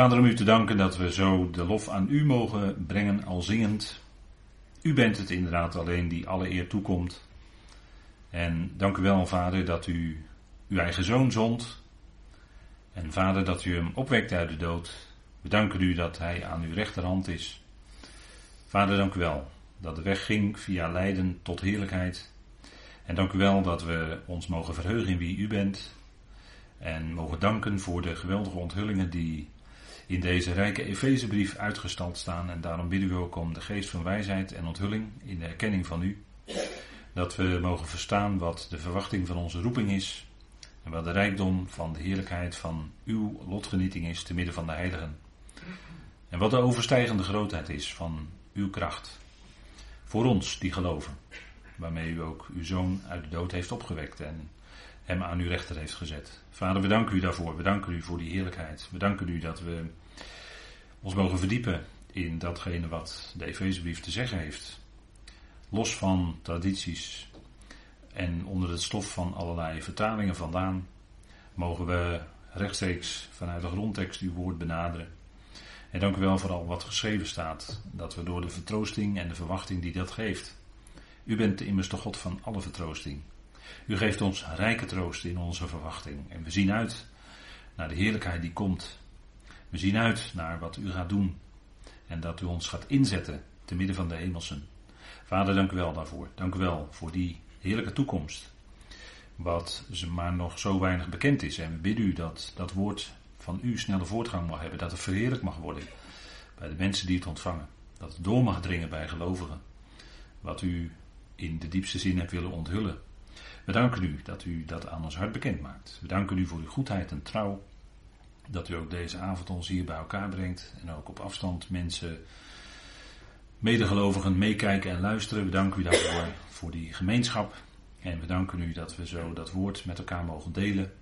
Vader, om u te danken dat we zo de lof aan u mogen brengen al zingend. U bent het inderdaad alleen die alle eer toekomt. En dank u wel, Vader, dat u uw eigen zoon zond. En Vader, dat u hem opwekt uit de dood. We danken u dat hij aan uw rechterhand is. Vader, dank u wel dat de weg ging via lijden tot heerlijkheid. En dank u wel dat we ons mogen verheugen in wie u bent. En mogen danken voor de geweldige onthullingen die in deze rijke Efezebrief uitgestald staan. En daarom bidden we ook om de geest van wijsheid en onthulling in de erkenning van u. Dat we mogen verstaan wat de verwachting van onze roeping is. En wat de rijkdom van de heerlijkheid van uw lotgenieting is te midden van de heiligen. En wat de overstijgende grootheid is van uw kracht. Voor ons die geloven. Waarmee u ook uw zoon uit de dood heeft opgewekt en hem aan uw rechter heeft gezet. Vader, we danken u daarvoor. We danken u voor die heerlijkheid. We danken u dat we ons mogen verdiepen in datgene wat de Efezebrief te zeggen heeft. Los van tradities en onder het stof van allerlei vertalingen vandaan, mogen we rechtstreeks vanuit de grondtekst uw woord benaderen. En dank u wel voor al wat geschreven staat, dat we door de vertroosting en de verwachting die dat geeft. U bent immers de God van alle vertroosting. U geeft ons rijke troost in onze verwachting. En we zien uit naar de heerlijkheid die komt. We zien uit naar wat u gaat doen. En dat u ons gaat inzetten te midden van de hemelsen. Vader, dank u wel daarvoor. Dank u wel voor die heerlijke toekomst. Wat ze maar nog zo weinig bekend is. En we bidden u dat dat woord van u snelle voortgang mag hebben. Dat het verheerlijk mag worden bij de mensen die het ontvangen. Dat het door mag dringen bij gelovigen. Wat u in de diepste zin hebt willen onthullen. We danken u dat u dat aan ons hart bekend maakt. We danken u voor uw goedheid en trouw. Dat u ook deze avond ons hier bij elkaar brengt. En ook op afstand mensen, medegelovigen, meekijken en luisteren. We danken u daarvoor voor die gemeenschap. En we danken u dat we zo dat woord met elkaar mogen delen.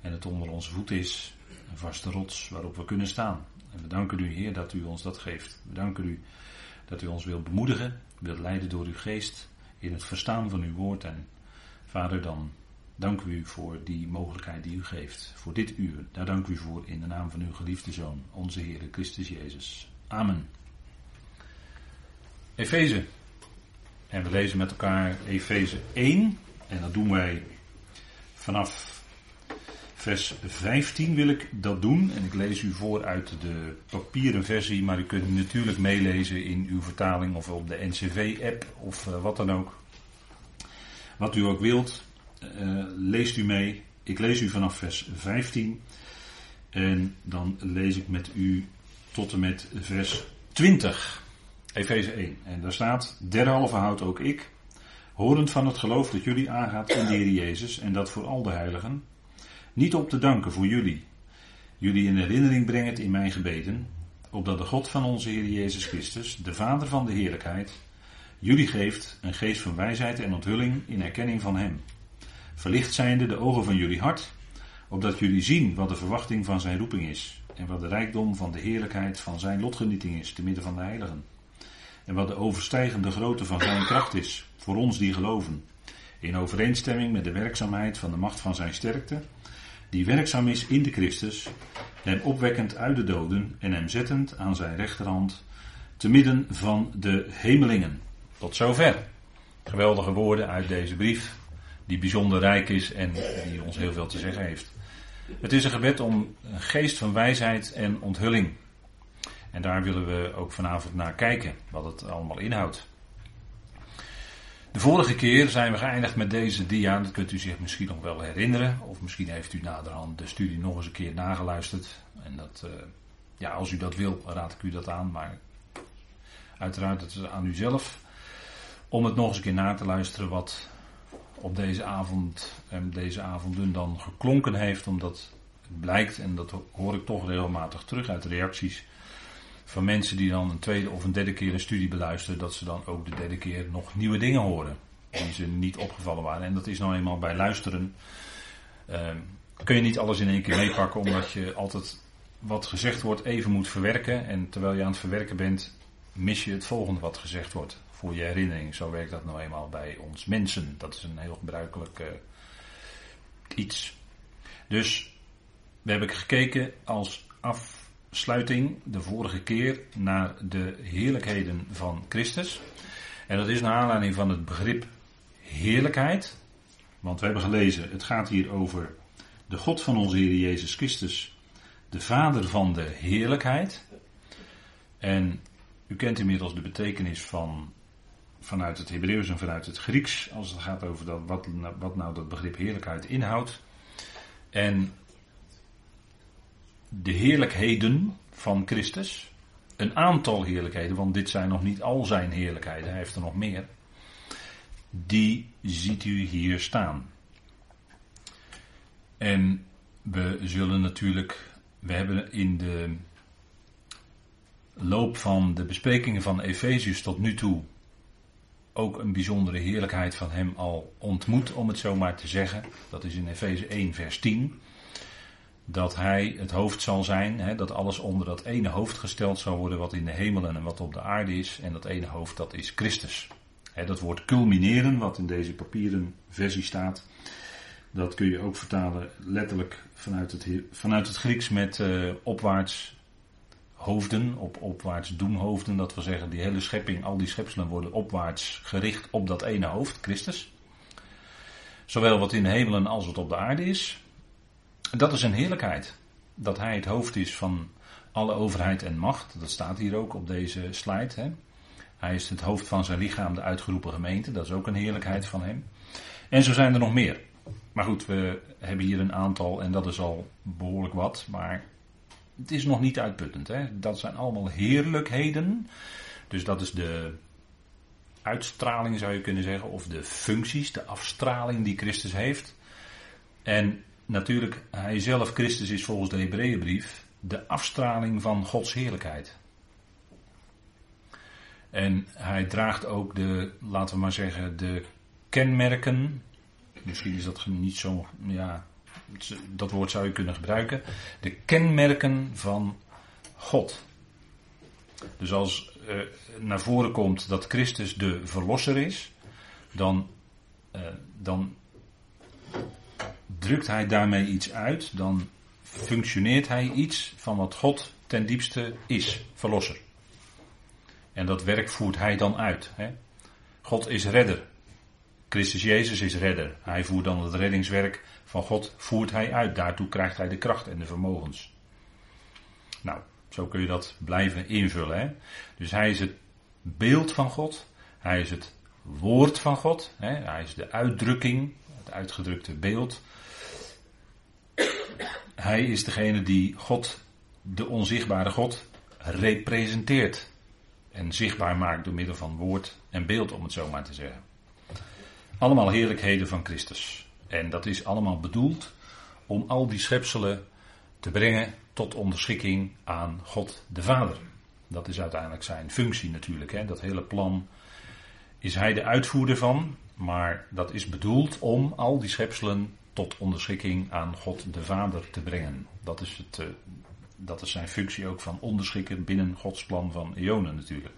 En het onder onze voet is. Een vaste rots waarop we kunnen staan. En we danken u, Heer, dat u ons dat geeft. We danken u dat u ons wilt bemoedigen, wilt leiden door uw geest in het verstaan van uw woord. En Vader, dan dank u voor die mogelijkheid die u geeft. Voor dit uur. Daar dank u voor in de naam van uw geliefde Zoon, onze Heer Christus Jezus. Amen. Efeze. En we lezen met elkaar Efeze 1. En dat doen wij vanaf vers 15 wil ik dat doen. En ik lees u voor uit de papieren versie, maar u kunt natuurlijk meelezen in uw vertaling of op de NCV-app of uh, wat dan ook. Wat u ook wilt, uh, leest u mee. Ik lees u vanaf vers 15. En dan lees ik met u tot en met vers 20. Efeze 1. En daar staat: Derhalve houd ook ik, horend van het geloof dat jullie aangaat in de Heer Jezus en dat voor al de heiligen, niet op te danken voor jullie. Jullie in herinnering brengen in mijn gebeden, opdat de God van onze Heer Jezus Christus, de Vader van de heerlijkheid, jullie geeft een geest van wijsheid en onthulling in erkenning van Hem. Verlicht zijnde de ogen van jullie hart, opdat jullie zien wat de verwachting van zijn roeping is en wat de rijkdom van de heerlijkheid van zijn lotgenieting is te midden van de heiligen. En wat de overstijgende grootte van zijn kracht is voor ons die geloven, in overeenstemming met de werkzaamheid van de macht van zijn sterkte, die werkzaam is in de Christus, hem opwekkend uit de doden en hem zettend aan zijn rechterhand, te midden van de hemelingen. Tot zover. Geweldige woorden uit deze brief, die bijzonder rijk is en die ons heel veel te zeggen heeft. Het is een gebed om een geest van wijsheid en onthulling. En daar willen we ook vanavond naar kijken, wat het allemaal inhoudt. De vorige keer zijn we geëindigd met deze dia, dat kunt u zich misschien nog wel herinneren. Of misschien heeft u naderhand de studie nog eens een keer nageluisterd. En dat, uh, ja, als u dat wil, raad ik u dat aan. Maar uiteraard, het is aan u zelf om het nog eens een keer na te luisteren wat op deze avond en deze avonden dan geklonken heeft. Omdat het blijkt, en dat hoor ik toch regelmatig terug uit reacties van mensen die dan een tweede of een derde keer een studie beluisteren, dat ze dan ook de derde keer nog nieuwe dingen horen. Die ze niet opgevallen waren. En dat is nou eenmaal bij luisteren. Uh, kun je niet alles in één keer meepakken, omdat je altijd wat gezegd wordt even moet verwerken. En terwijl je aan het verwerken bent, mis je het volgende wat gezegd wordt. Voor je herinnering. Zo werkt dat nou eenmaal bij ons mensen. Dat is een heel gebruikelijk uh, iets. Dus we hebben gekeken als af afsluiting de vorige keer naar de heerlijkheden van Christus. En dat is naar aanleiding van het begrip heerlijkheid. Want we hebben gelezen, het gaat hier over de God van onze Heer Jezus Christus, de Vader van de heerlijkheid. En u kent inmiddels de betekenis van vanuit het Hebreeuws en vanuit het Grieks, als het gaat over dat, wat, wat nou dat begrip heerlijkheid inhoudt. En de heerlijkheden van Christus, een aantal heerlijkheden, want dit zijn nog niet al zijn heerlijkheden, hij heeft er nog meer, die ziet u hier staan. En we zullen natuurlijk, we hebben in de loop van de besprekingen van Efezius tot nu toe ook een bijzondere heerlijkheid van hem al ontmoet, om het zo maar te zeggen. Dat is in Efeze 1, vers 10. Dat hij het hoofd zal zijn, hè, dat alles onder dat ene hoofd gesteld zal worden, wat in de hemelen en wat op de aarde is. En dat ene hoofd, dat is Christus. Hè, dat woord culmineren, wat in deze papieren versie staat, dat kun je ook vertalen letterlijk vanuit het, vanuit het Grieks met uh, opwaarts hoofden, op opwaarts doemhoofden. Dat wil zeggen, die hele schepping, al die schepselen worden opwaarts gericht op dat ene hoofd, Christus. Zowel wat in de hemelen als wat op de aarde is. Dat is een heerlijkheid. Dat hij het hoofd is van alle overheid en macht. Dat staat hier ook op deze slide. Hè. Hij is het hoofd van zijn lichaam, de uitgeroepen gemeente. Dat is ook een heerlijkheid van hem. En zo zijn er nog meer. Maar goed, we hebben hier een aantal en dat is al behoorlijk wat. Maar het is nog niet uitputtend. Hè? Dat zijn allemaal heerlijkheden. Dus dat is de uitstraling zou je kunnen zeggen. Of de functies, de afstraling die Christus heeft. En natuurlijk, hij zelf, Christus, is volgens de Hebreeënbrief de afstraling van Gods heerlijkheid. En hij draagt ook de, laten we maar zeggen, de kenmerken. Misschien is dat niet zo, ja, dat woord zou je kunnen gebruiken, de kenmerken van God. Dus als uh, naar voren komt dat Christus de verlosser is, dan, uh, dan drukt hij daarmee iets uit, dan functioneert hij iets van wat God ten diepste is, verlosser. En dat werk voert hij dan uit. Hè? God is redder. Christus Jezus is redder. Hij voert dan het reddingswerk van God voert hij uit. Daartoe krijgt hij de kracht en de vermogens. Nou, zo kun je dat blijven invullen. Hè? Dus hij is het beeld van God. Hij is het woord van God. Hè? Hij is de uitdrukking, het uitgedrukte beeld. Hij is degene die God, de onzichtbare God, representeert. En zichtbaar maakt door middel van woord en beeld, om het zo maar te zeggen. Allemaal heerlijkheden van Christus. En dat is allemaal bedoeld om al die schepselen te brengen tot onderschikking aan God de Vader. Dat is uiteindelijk zijn functie natuurlijk. Hè. Dat hele plan is hij de uitvoerder van, maar dat is bedoeld om al die schepselen tot onderschikking aan God de Vader te brengen. Dat is, het, uh, dat is zijn functie ook van onderschikken binnen Gods plan van eonen natuurlijk.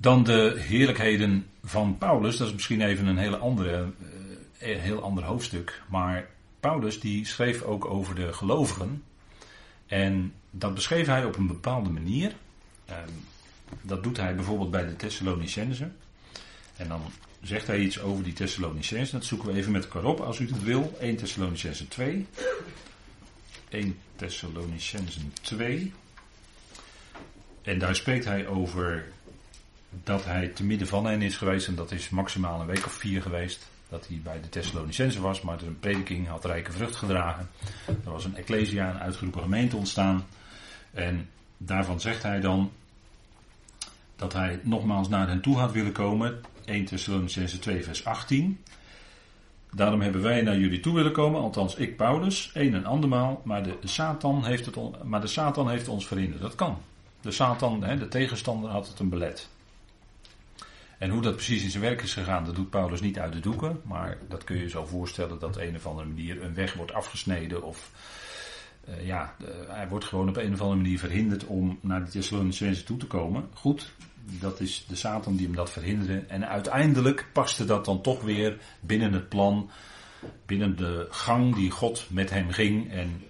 Dan de heerlijkheden van Paulus, dat is misschien even een hele andere, uh, heel ander hoofdstuk. Maar Paulus die schreef ook over de gelovigen. En dat beschreef hij op een bepaalde manier. Uh, dat doet hij bijvoorbeeld bij de Thessalonicenzen. En dan zegt hij iets over die Thessalonicenzen. Dat zoeken we even met elkaar op als u het wil. 1 Thessalonicenzen 2. 1 Thessalonicenzen 2. En daar spreekt hij over dat hij te midden van hen is geweest. En dat is maximaal een week of vier geweest. Dat hij bij de Thessalonicense was. Maar een prediking had rijke vrucht gedragen. Er was een ecclesia, een uitgeroepen gemeente ontstaan. En daarvan zegt hij dan dat hij nogmaals naar hen toe had willen komen. 1 Thessalonicense 2 vers 18. Daarom hebben wij naar jullie toe willen komen, althans ik Paulus, een en andermaal, maar de Satan heeft, het, maar de Satan heeft ons verhinderd. Dat kan. De Satan, de tegenstander, had het een belet. En hoe dat precies in zijn werk is gegaan, dat doet Paulus niet uit de doeken. Maar dat kun je zo voorstellen dat een of andere manier een weg wordt afgesneden. Of uh, ja, uh, hij wordt gewoon op een of andere manier verhinderd om naar de Thessalonicense toe te komen. Goed, dat is de Satan die hem dat verhinderde. En uiteindelijk paste dat dan toch weer binnen het plan, binnen de gang die God met hem ging. En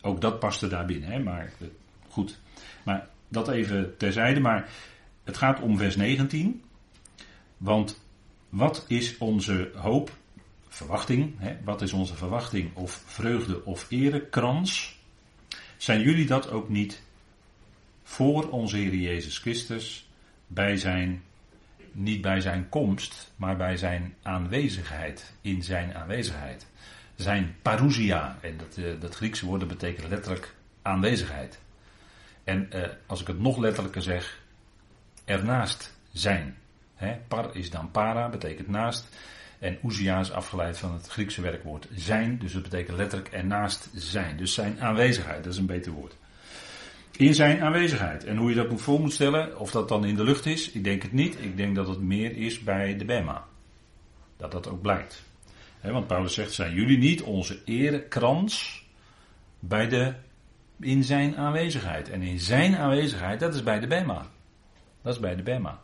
ook dat paste daar binnen, hè? maar eh, goed. Maar dat even terzijde, maar het gaat om vers 19. Want wat is onze hoop, verwachting, hè? wat is onze verwachting of vreugde of erekrans? Zijn jullie dat ook niet voor onze Heer Jezus Christus bij zijn, niet bij zijn komst, maar bij zijn aanwezigheid, in zijn aanwezigheid. Zijn parousia, en dat, uh, dat Griekse woord betekent letterlijk aanwezigheid. En uh, als ik het nog letterlijker zeg, ernaast zijn. Par is dan para, betekent naast. En ousia is afgeleid van het Griekse werkwoord zijn, dus dat betekent letterlijk ernaast zijn. Dus zijn aanwezigheid, dat is een beter woord. In zijn aanwezigheid. En hoe je dat moet voor moet stellen, of dat dan in de lucht is, ik denk het niet. Ik denk dat het meer is bij de Bema. Dat dat ook blijkt. want Paulus zegt, zijn jullie niet onze erekrans bij de, in zijn aanwezigheid. En in zijn aanwezigheid, dat is bij de Bema. Dat is bij de Bema.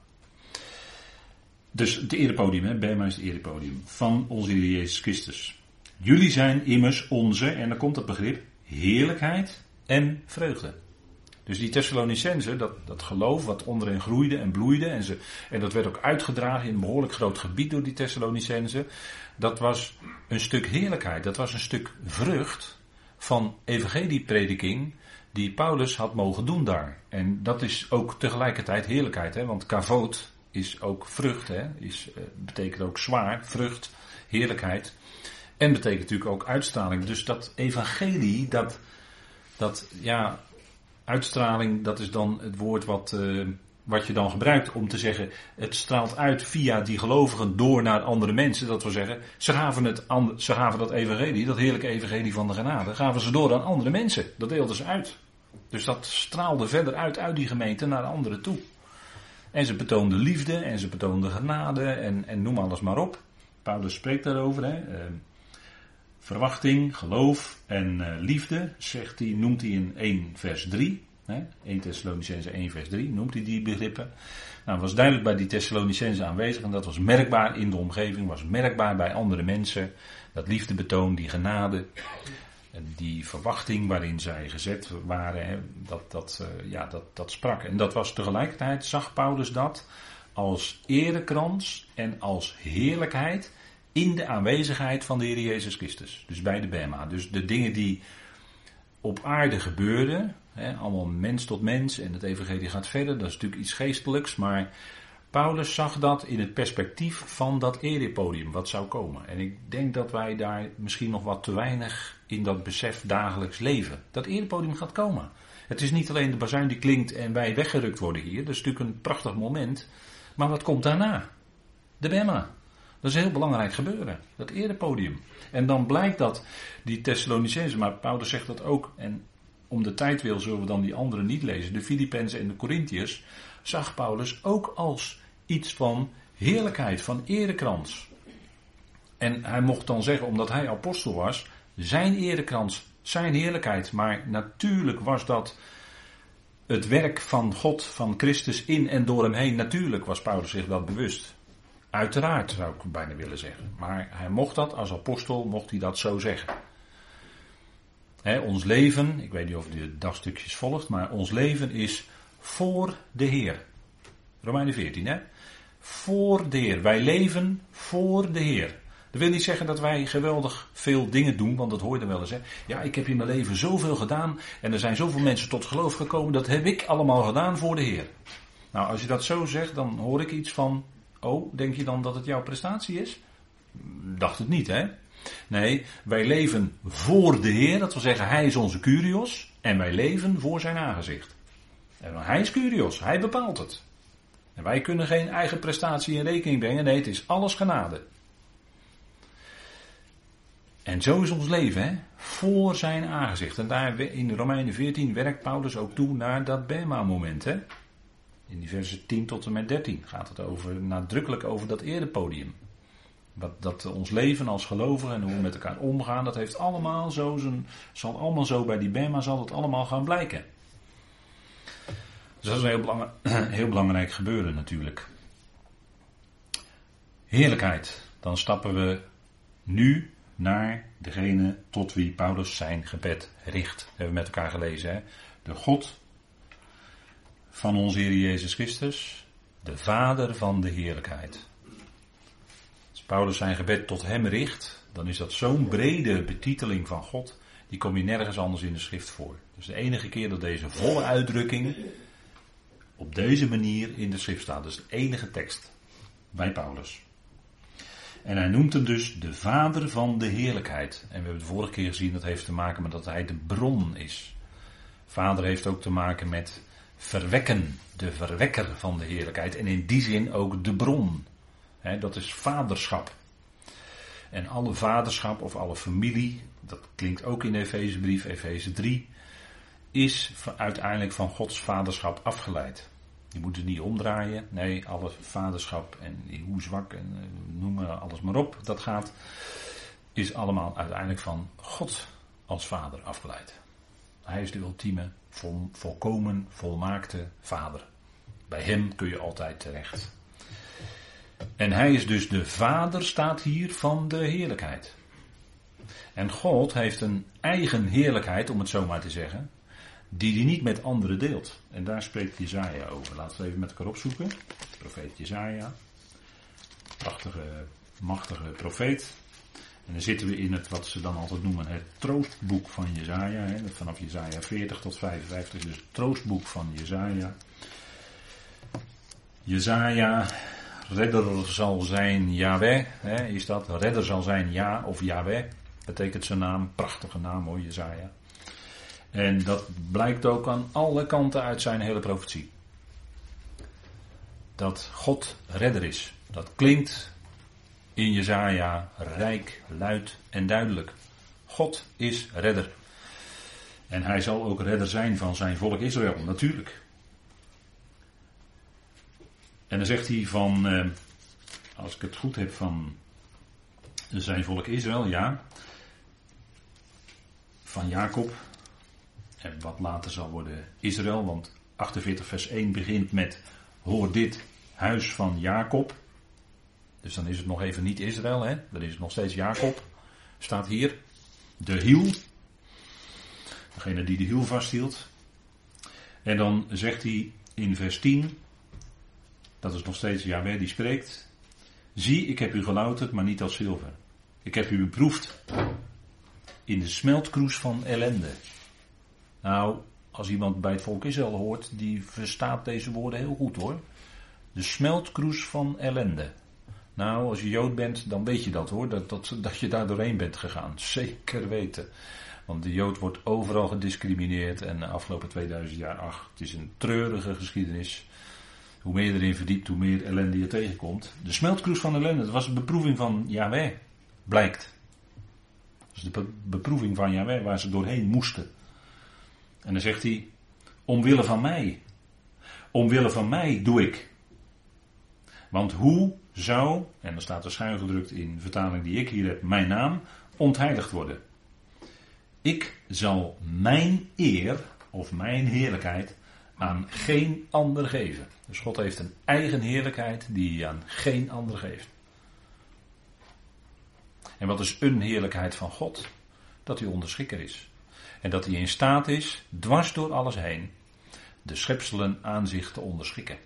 Dus het erepodium, hè? Bema is het erepodium van onze Heer Jezus Christus. Jullie zijn immers onze, en dan komt het begrip, heerlijkheid en vreugde. Dus die Thessalonicense, dat, dat geloof wat onderin groeide en bloeide, en, ze, en dat werd ook uitgedragen in een behoorlijk groot gebied door die Thessalonicense, dat was een stuk heerlijkheid, dat was een stuk vrucht van evangelieprediking die Paulus had mogen doen daar. En dat is ook tegelijkertijd heerlijkheid, hè? want kavoot is ook vrucht, hè? Is, uh, betekent ook zwaar, vrucht, heerlijkheid. En betekent natuurlijk ook uitstraling. Dus dat evangelie, dat, dat ja, Uitstraling, dat is dan het woord wat, uh, wat je dan gebruikt om te zeggen, het straalt uit via die gelovigen door naar andere mensen. Dat wil zeggen, ze gaven, het, ze gaven dat evangelie, dat heerlijke evangelie van de genade, gaven ze door aan andere mensen. Dat deelden ze uit. Dus dat straalde verder uit uit die gemeente naar anderen toe. En ze betoonden liefde en ze betoonden genade en, en noem alles maar op. Paulus spreekt daarover. Hè. Uh, verwachting, geloof en uh, liefde, zegt hij, noemt hij in 1 vers 3. Hè? 1 Thessalonicense 1 vers 3 noemt hij die begrippen. Nou, was duidelijk bij die Thessalonicense aanwezig en dat was merkbaar in de omgeving, was merkbaar bij andere mensen. Dat liefdebetoon, die genade, die verwachting waarin zij gezet waren, dat, dat, uh, ja, dat, dat sprak. En dat was tegelijkertijd, zag Paulus dat, als erekrans en als heerlijkheid in de aanwezigheid van de Heer Jezus Christus. Dus bij de Bema. Dus de dingen die op aarde gebeuren, hè, allemaal mens tot mens en het evangelie gaat verder, dat is natuurlijk iets geestelijks, maar Paulus zag dat in het perspectief van dat erepodium wat zou komen. En ik denk dat wij daar misschien nog wat te weinig in dat besef dagelijks leven. Dat erepodium gaat komen. Het is niet alleen de bazuin die klinkt en wij weggerukt worden hier, dat is natuurlijk een prachtig moment, maar wat komt daarna? De Bema. Dat is een heel belangrijk gebeuren, dat erepodium. En dan blijkt dat die Thessalonicenzen, maar Paulus zegt dat ook, en om de tijd wil zullen we dan die anderen niet lezen, de Filippenzen en de Corinthiërs, zag Paulus ook als iets van heerlijkheid, van erekrans. En hij mocht dan zeggen, omdat hij apostel was, zijn erekrans, zijn heerlijkheid. Maar natuurlijk was dat het werk van God, van Christus in en door hem heen. Natuurlijk was Paulus zich dat bewust. Uiteraard zou ik bijna willen zeggen. Maar hij mocht dat als apostel, mocht hij dat zo zeggen. ons leven, ik weet niet of u de dagstukjes volgt, maar ons leven is voor de Heer. Romeinen 14, hè? Voor de Heer. Wij leven voor de Heer. Dat wil niet zeggen dat wij geweldig veel dingen doen, want dat hoor je wel eens. Hè? Ja, ik heb in mijn leven zoveel gedaan en er zijn zoveel mensen tot geloof gekomen, dat heb ik allemaal gedaan voor de Heer. Nou, als je dat zo zegt, dan hoor ik iets van Oh, denk je dan dat het jouw prestatie is? Dacht het niet, hè? Nee, wij leven voor de Heer, dat wil zeggen, Hij is onze Curios en wij leven voor Zijn aangezicht. En hij is Curios, Hij bepaalt het. En wij kunnen geen eigen prestatie in rekening brengen, nee, het is alles genade. En zo is ons leven, hè? Voor zijn aangezicht. En daar in Romeinen 14 werkt Paulus ook toe naar dat Bema-moment, hè? In die versen 10 tot en met 13 gaat het over, nadrukkelijk over dat erepodium. Wat, dat ons leven als gelovigen en hoe we met elkaar omgaan, dat heeft allemaal zo zijn, zal allemaal zo bij die Bema zal het allemaal gaan blijken. Dus dat is een heel, heel belangrijk gebeuren natuurlijk. Heerlijkheid. Dan stappen we nu naar degene tot wie Paulus zijn gebed richt. Dat hebben we met elkaar gelezen. Hè? De God van onze Heer Jezus Christus, de Vader van de heerlijkheid. Als Paulus zijn gebed tot hem richt, dan is dat zo'n brede betiteling van God, die kom je nergens anders in de schrift voor. Dus de enige keer dat deze volle uitdrukking op deze manier in de schrift staat. Dus de enige tekst bij Paulus. En hij noemt hem dus de vader van de heerlijkheid. En we hebben de vorige keer gezien dat heeft te maken met dat hij de bron is. Vader heeft ook te maken met verwekken, de verwekker van de heerlijkheid. En in die zin ook de bron. dat is vaderschap. En alle vaderschap of alle familie, dat klinkt ook in de Efezebrief, Efeze 3, is uiteindelijk van Gods vaderschap afgeleid. Je moet het niet omdraaien. Nee, alle vaderschap en hoe zwak en eh, noem maar alles maar op, dat gaat, is allemaal uiteindelijk van God als vader afgeleid. Hij is de ultieme, vol, volkomen, volmaakte vader. Bij hem kun je altijd terecht. En hij is dus de vader, staat hier, van de heerlijkheid. En God heeft een eigen heerlijkheid, om het zo maar te zeggen, die hij niet met anderen deelt. En daar spreekt Jezaja over. Laten we even met elkaar opzoeken. Profeet Jezaja. Prachtige, machtige profeet. En dan zitten we in het, wat ze dan altijd noemen, het troostboek van Jezaja. Vanaf Jezaja 40 tot 55, dus het troostboek van Jezaja. Jezaja, redder zal zijn Yahweh, hè, is dat? Redder zal zijn Ja of Yahweh, betekent zijn naam. Prachtige naam hoor, Jezaja. En dat blijkt ook aan alle kanten uit zijn hele profetie. Dat God redder is. Dat klinkt in Jezaja rijk, luid en duidelijk. God is redder. En hij zal ook redder zijn van zijn volk Israël, natuurlijk. En dan zegt hij van, eh, als ik het goed heb, van zijn volk Israël, ja. Van Jacob, en wat later zal worden Israël, want 48 vers 1 begint met hoor dit huis van Jacob. Dus dan is het nog even niet Israël, hè? dan is het nog steeds Jacob. Staat hier. De hiel. Degene die de hiel vasthield. En dan zegt hij in vers 10, dat is nog steeds Yahweh die spreekt. Zie, ik heb u gelouterd, maar niet als zilver. Ik heb u beproefd in de smeltkroes van ellende. Nou, als iemand bij het volk Israël hoort, die verstaat deze woorden heel goed hoor. De smeltkroes van ellende. Nou, als je Jood bent, dan weet je dat hoor, dat, dat, dat je daar doorheen bent gegaan. Zeker weten. Want de Jood wordt overal gediscrimineerd en de afgelopen 2000 jaar, ach, het is een treurige geschiedenis. Hoe meer je erin verdiept, hoe meer ellende je tegenkomt. De smeltkroes van ellende, dat was een beproeving van Yahweh, blijkt. Dat is de beproeving van Yahweh waar ze doorheen moesten. En dan zegt hij, omwille van mij. Omwille van mij doe ik. Want hoe zou, en dan staat er schuin gedrukt in de vertaling die ik hier heb, mijn naam, ontheiligd worden? Ik zal mijn eer of mijn heerlijkheid aan geen ander geven. Dus God heeft een eigen heerlijkheid die hij aan geen ander geeft. En wat is een heerlijkheid van God? Dat hij onderschikker is. En dat hij in staat is, dwars door alles heen, de schepselen aan zich te onderschikken.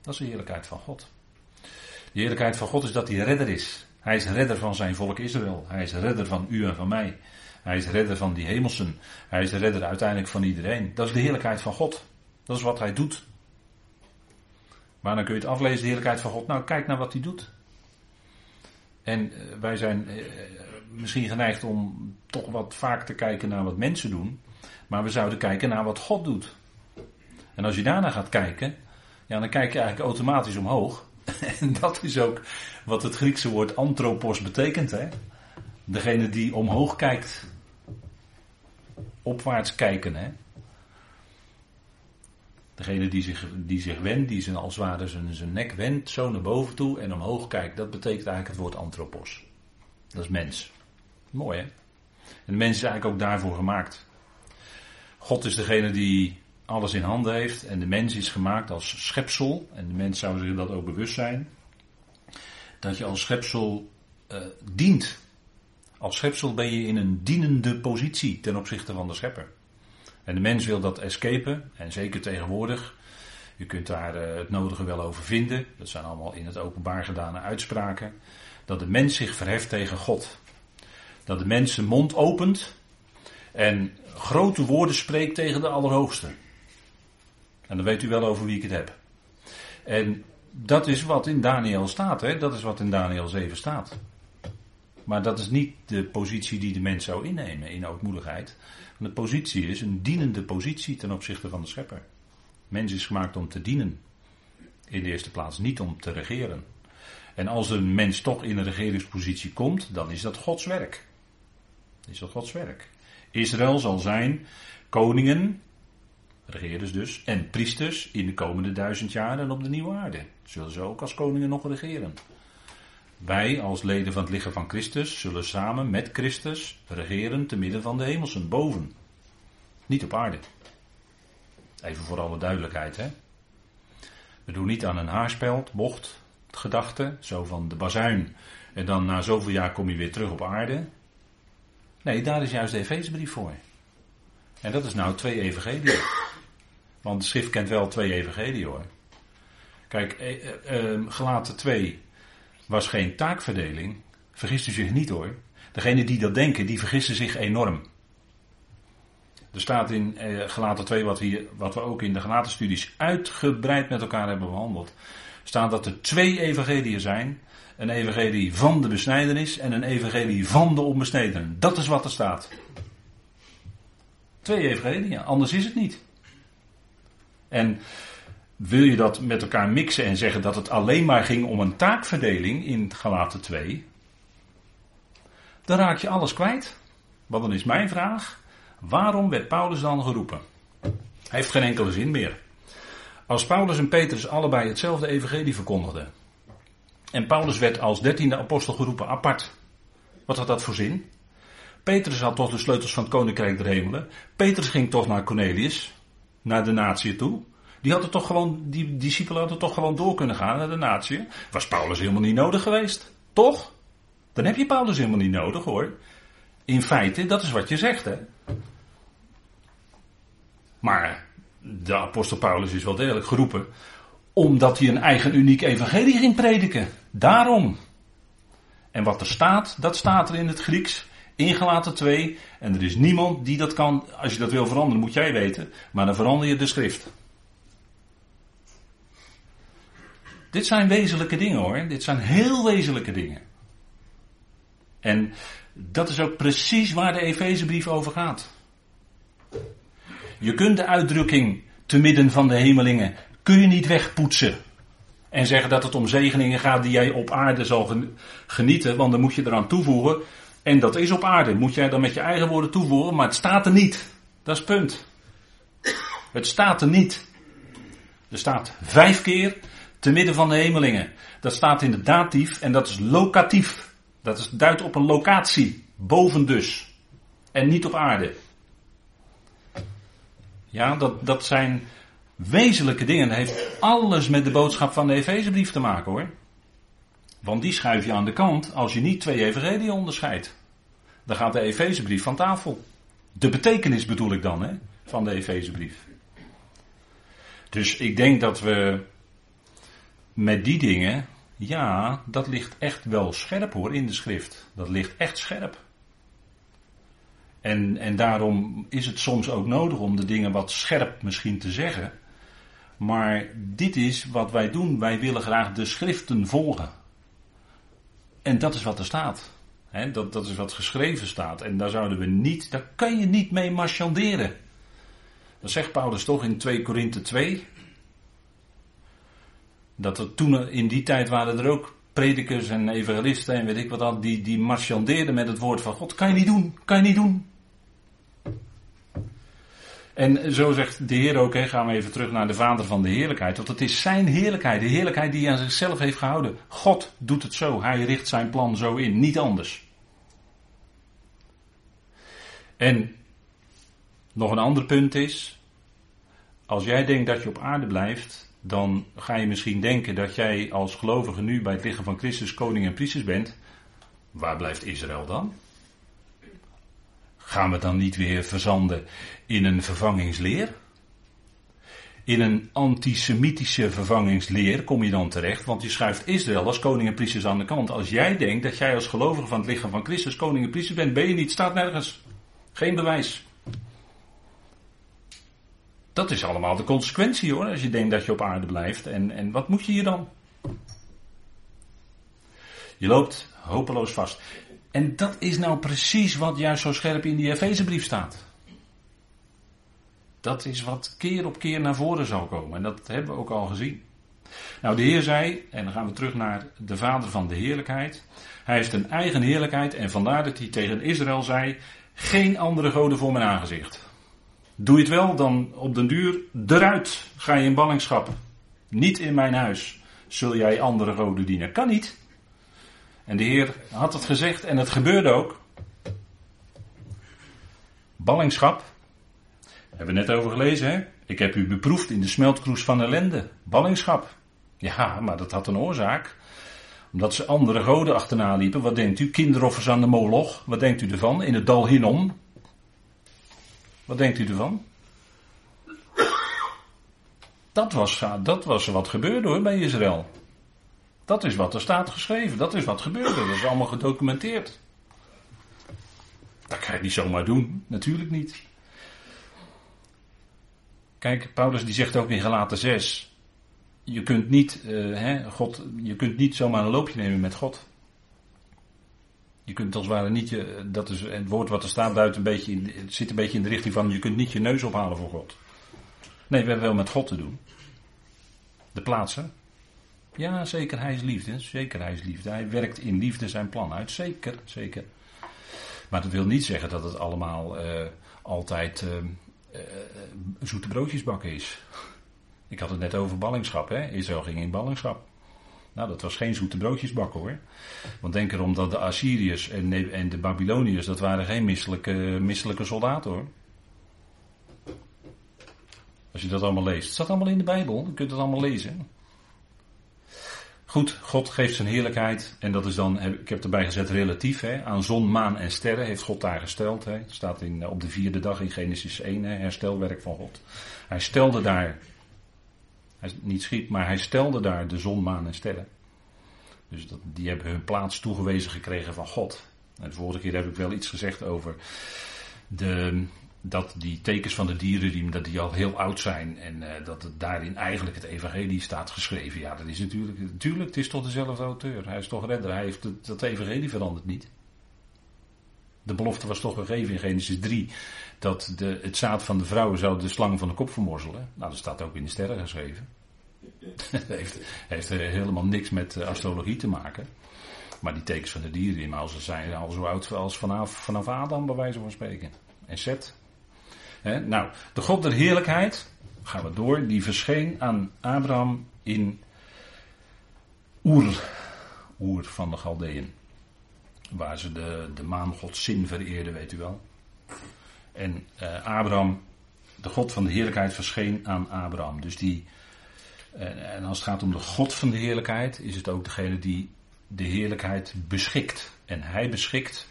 Dat is de heerlijkheid van God. De heerlijkheid van God is dat hij redder is. Hij is redder van zijn volk Israël. Hij is redder van u en van mij. Hij is redder van die hemelsen. Hij is redder uiteindelijk van iedereen. Dat is de heerlijkheid van God. Dat is wat hij doet. Maar dan kun je het aflezen, de heerlijkheid van God. Nou, kijk naar wat hij doet. En eh, wij zijn eh, misschien geneigd om toch wat vaak te kijken naar wat mensen doen. Maar we zouden kijken naar wat God doet. En als je daarna gaat kijken, ja, dan kijk je eigenlijk automatisch omhoog. En dat is ook wat het Griekse woord anthropos betekent. Hè? Degene die omhoog kijkt. Opwaarts kijken. Hè? Degene die zich, die zich wendt, die zijn als het ware zijn, zijn nek wendt, zo naar boven toe en omhoog kijkt. Dat betekent eigenlijk het woord anthropos. Dat is mens. Mooi hè? En de mens is eigenlijk ook daarvoor gemaakt. God is degene die alles in handen heeft en de mens is gemaakt als schepsel. En de mens zou zich dat ook bewust zijn. Dat je als schepsel uh, dient. Als schepsel ben je in een dienende positie ten opzichte van de schepper. En de mens wil dat escapen, en zeker tegenwoordig. U kunt daar eh, het nodige wel over vinden. Dat zijn allemaal in het openbaar gedane uitspraken. Dat de mens zich verheft tegen God. Dat de mens zijn mond opent en grote woorden spreekt tegen de Allerhoogste. En dan weet u wel over wie ik het heb. En dat is wat in Daniel staat, hè? dat is wat in Daniel 7 staat. Maar dat is niet de positie die de mens zou innemen in ootmoedigheid. De positie is een dienende positie ten opzichte van de schepper. Mens is gemaakt om te dienen. In de eerste plaats niet om te regeren. En als een mens toch in een regeringspositie komt, dan is dat Gods werk. Is dat Gods werk. Israël zal zijn koningen, regeerders dus, en priesters in de komende duizend jaren op de nieuwe aarde. Zullen ze ook als koningen nog regeren. Wij als leden van het lichaam van Christus zullen samen met Christus regeren te midden van de hemelsen, boven. Niet op aarde. Even voor alle duidelijkheid, hè. We doen niet aan een haarspeld, bocht, gedachte, zo van de bazuin. En dan na zoveel jaar kom je weer terug op aarde. Nee, daar is juist de Efezebrief voor. En dat is nou twee evangelieën. Want de schrift kent wel twee evangelieën hoor. Kijk, eh, eh, ehm, gelaten 2 was geen taakverdeling. Vergist u zich niet hoor. Degenen die dat denken, die vergissen zich enorm. Er staat in eh, gelaten 2, wat we, wat we ook in de gelatenstudies uitgebreid met elkaar hebben behandeld. Staat dat er twee evangeliën zijn. Een evangelie van de besnijdenis en een evangelie van de onbesnedenen. Dat is wat er staat. Twee evangelieën, anders is het niet. En wil je dat met elkaar mixen en zeggen dat het alleen maar ging om een taakverdeling in Galaten 2, dan raak je alles kwijt. Want dan is mijn vraag, waarom werd Paulus dan geroepen? Hij heeft geen enkele zin meer. Als Paulus en Petrus allebei hetzelfde evangelie verkondigden, en Paulus werd als dertiende apostel geroepen apart, wat had dat voor zin? Petrus had toch de sleutels van het koninkrijk der hemelen. Petrus ging toch naar Cornelius, naar de natie toe. Die hadden toch gewoon, die discipelen hadden toch gewoon door kunnen gaan naar de natie. Was Paulus helemaal niet nodig geweest? Toch? Dan heb je Paulus helemaal niet nodig hoor. In feite, dat is wat je zegt hè. Maar de apostel Paulus is wel degelijk geroepen omdat hij een eigen uniek evangelie ging prediken. Daarom. En wat er staat, dat staat er in het Grieks. Ingelaten 2. En er is niemand die dat kan. Als je dat wil veranderen, moet jij weten. Maar dan verander je de schrift. Dit zijn wezenlijke dingen hoor. Dit zijn heel wezenlijke dingen. En dat is ook precies waar de Efezebrief over gaat. Je kunt de uitdrukking te midden van de hemelingen kun je niet wegpoetsen. En zeggen dat het om zegeningen gaat die jij op aarde zal genieten, want dan moet je eraan toevoegen. En dat is op aarde. Moet jij dan met je eigen woorden toevoegen, maar het staat er niet. Dat is het punt. Het staat er niet. Er staat vijf keer te midden van de hemelingen. Dat staat in de datief en dat is locatief. Dat is, duidt op een locatie. Boven dus. En niet op aarde. Ja, dat, dat zijn wezenlijke dingen. Dat heeft alles met de boodschap van de Efezebrief te maken hoor. Want die schuif je aan de kant als je niet twee evangelieën onderscheidt. Dan gaat de Efezebrief van tafel. De betekenis bedoel ik dan hè, van de Efezebrief. Dus ik denk dat we met die dingen, ja, dat ligt echt wel scherp hoor in de schrift. Dat ligt echt scherp. En, en daarom is het soms ook nodig om de dingen wat scherp misschien te zeggen. Maar dit is wat wij doen. Wij willen graag de schriften volgen. En dat is wat er staat. dat, dat is wat geschreven staat. En daar zouden we niet, daar kan je niet mee marchanderen. Dat zegt Paulus toch in 2 Korinthe 2. Dat er toen, in die tijd waren er ook predikers en evangelisten en weet ik wat dan, die, die marchandeerden met het woord van God. Kan je niet doen, kan je niet doen. En zo zegt de Heer ook, hè, gaan we even terug naar de Vader van de heerlijkheid. Want het is zijn heerlijkheid, de heerlijkheid die hij aan zichzelf heeft gehouden. God doet het zo, hij richt zijn plan zo in, niet anders. En nog een ander punt is, als jij denkt dat je op aarde blijft, dan ga je misschien denken dat jij als gelovige nu bij het lichaam van Christus koning en priesters bent. Waar blijft Israël dan? Gaan we dan niet weer verzanden in een vervangingsleer? In een antisemitische vervangingsleer kom je dan terecht, want je schuift Israël als koning en priesters aan de kant. Als jij denkt dat jij als gelovige van het lichaam van Christus koning en priester bent, ben je niet, staat nergens. Geen bewijs. Dat is allemaal de consequentie hoor, als je denkt dat je op aarde blijft. En, en wat moet je hier dan? Je loopt hopeloos vast. En dat is nou precies wat juist zo scherp in die Efezebrief staat. Dat is wat keer op keer naar voren zal komen. En dat hebben we ook al gezien. Nou, de Heer zei, en dan gaan we terug naar de Vader van de heerlijkheid. Hij heeft een eigen heerlijkheid en vandaar dat hij tegen Israël zei: Geen andere goden voor mijn aangezicht. Doe je het wel, dan op den duur eruit ga je in ballingschap. Niet in mijn huis zul jij andere goden dienen. Kan niet. En de Heer had het gezegd en het gebeurde ook. Ballingschap. Hebben we net over gelezen, hè? Ik heb u beproefd in de smeltkroes van ellende. Ballingschap. Ja, maar dat had een oorzaak. Omdat ze andere goden achterna liepen. Wat denkt u? Kinderoffers aan de Moloch. Wat denkt u ervan? In het dal Hinnom. Wat denkt u ervan? Dat was, dat was wat gebeurde hoor bij Israël. Dat is wat er staat geschreven. Dat is wat gebeurde. Dat is allemaal gedocumenteerd. Dat kan je niet zomaar doen. Natuurlijk niet. Kijk, Paulus die zegt ook in Galaten 6. Je kunt niet, uh, hè, God, je kunt niet zomaar een loopje nemen met God. Je kunt als het ware niet je, dat is het woord wat er staat, duidt een beetje in, zit een beetje in de richting van je kunt niet je neus ophalen voor God. Nee, we hebben wel met God te doen. De plaatsen. Ja, zeker, hij is liefde. Zeker, hij is liefde. Hij werkt in liefde zijn plan uit. Zeker, zeker. Maar dat wil niet zeggen dat het allemaal uh, altijd uh, uh, zoete broodjes bakken is. Ik had het net over ballingschap, hè. Israël ging in ballingschap. Nou, dat was geen zoete broodjes bakken hoor. Want denk erom dat de Assyriërs en, en de Babyloniërs, dat waren geen misselijke, misselijke soldaten hoor. Als je dat allemaal leest. Het staat allemaal in de Bijbel, je kunt het allemaal lezen. Goed, God geeft zijn heerlijkheid. En dat is dan, ik heb erbij gezet relatief. Hè, aan zon, maan en sterren heeft God daar gesteld. Hè. Het staat in, op de vierde dag in Genesis 1, hè, herstelwerk van God. Hij stelde daar, hij niet schiep, maar hij stelde daar de zon, maan en sterren. Dus dat, die hebben hun plaats toegewezen gekregen van God. En de vorige keer heb ik wel iets gezegd over de, dat die tekens van de dierenriem dat die al heel oud zijn en uh, dat het daarin eigenlijk het evangelie staat geschreven. Ja, dat is natuurlijk, natuurlijk, het is toch dezelfde auteur. Hij is toch redder. Hij heeft dat evangelie veranderd niet. De belofte was toch gegeven in Genesis 3 dat de, het zaad van de vrouwen zou de slang van de kop vermorzelen. Nou, dat staat ook in de sterren geschreven. dat heeft, heeft helemaal niks met eh, astrologie te maken. Maar die tekens van de dierenriem, als ze zijn al zo oud als vanaf, vanaf Adam, bij wijze van spreken. En Zet, nou, de God der heerlijkheid, gaan we door, die verscheen aan Abraham in Oer, Oer van de Galdeën. Waar ze de, de maangod Sin vereerden, weet u wel. En uh, Abraham, de God van de heerlijkheid, verscheen aan Abraham. Dus die, uh, en als het gaat om de God van de heerlijkheid, is het ook degene die de heerlijkheid beschikt. En hij beschikt